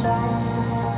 trying to find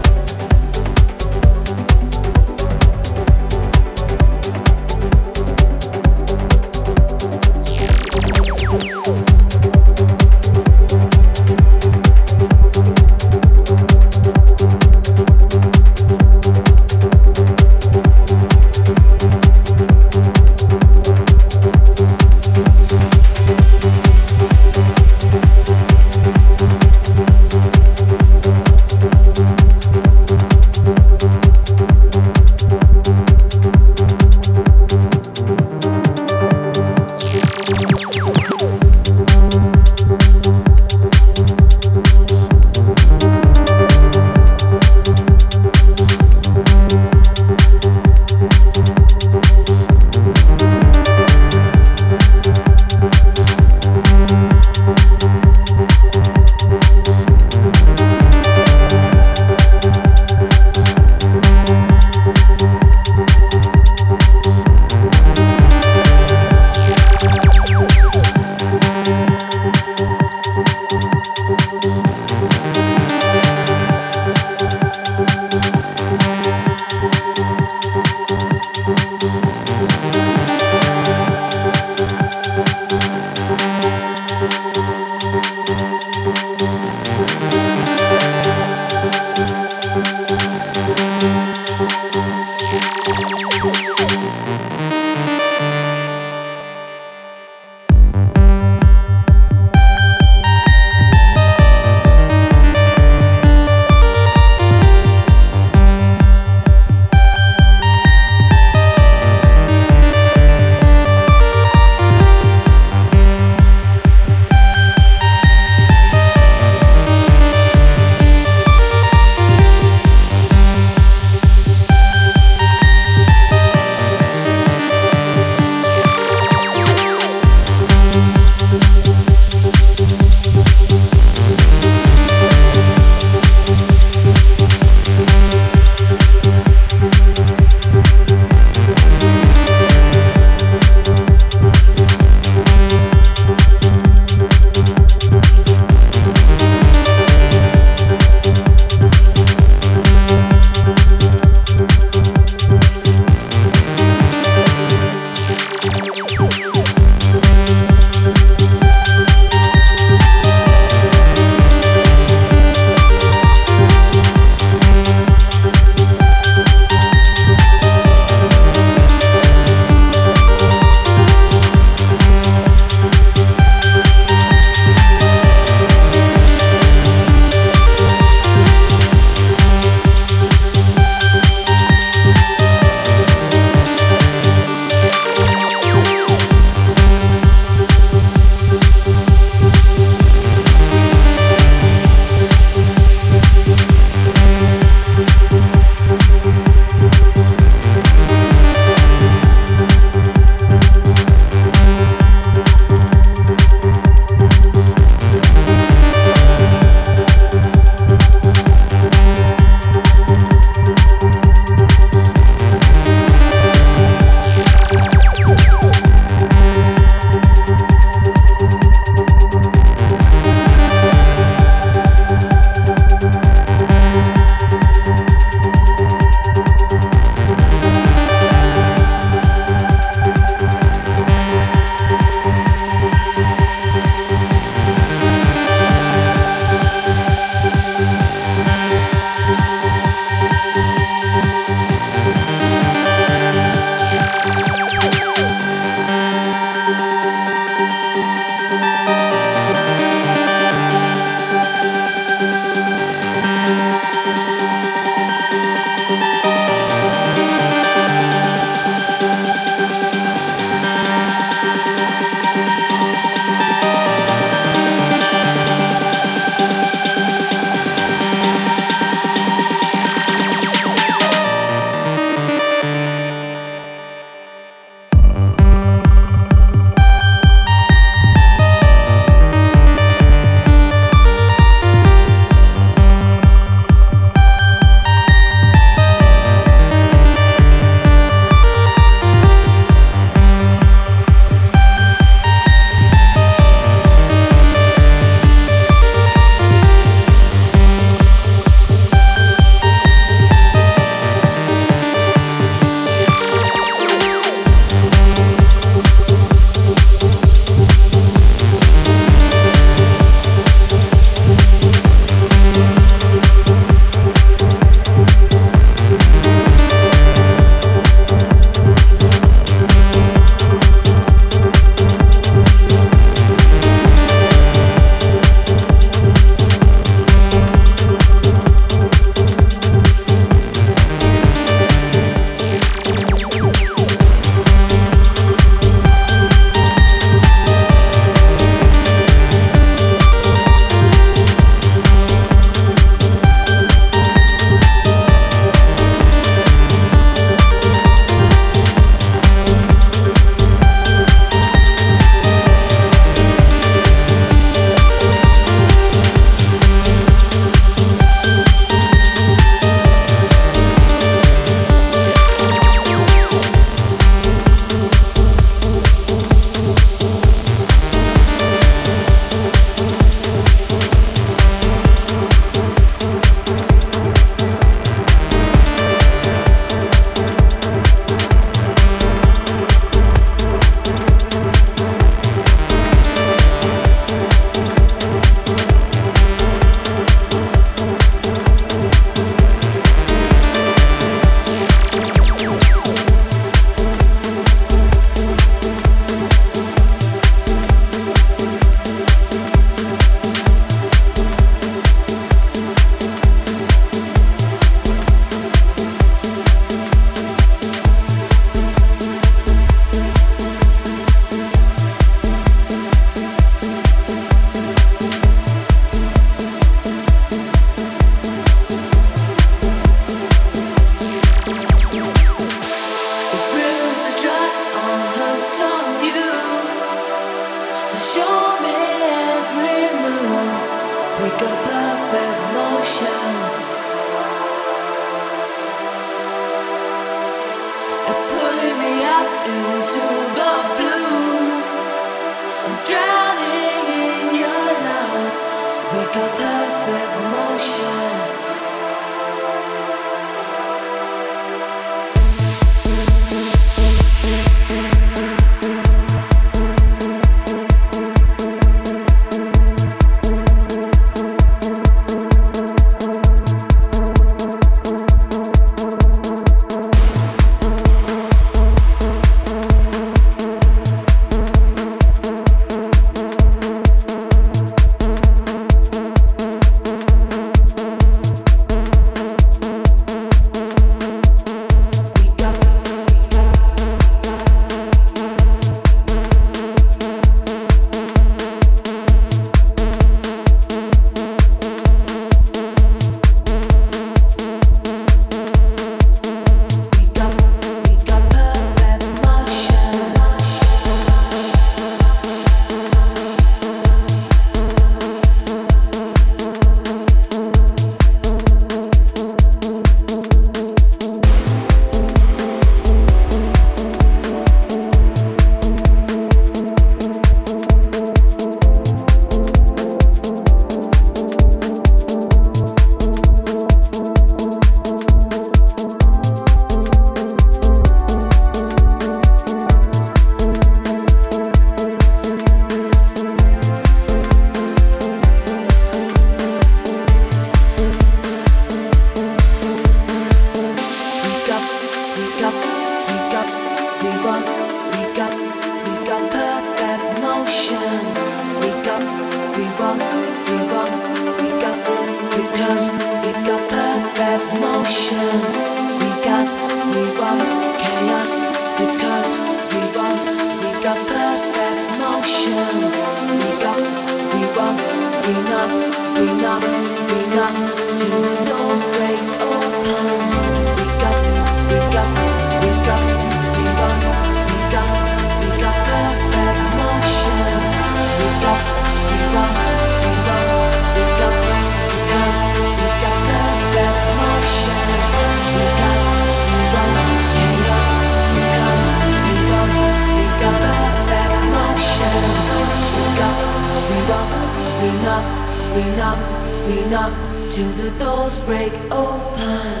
we knock till the doors break open.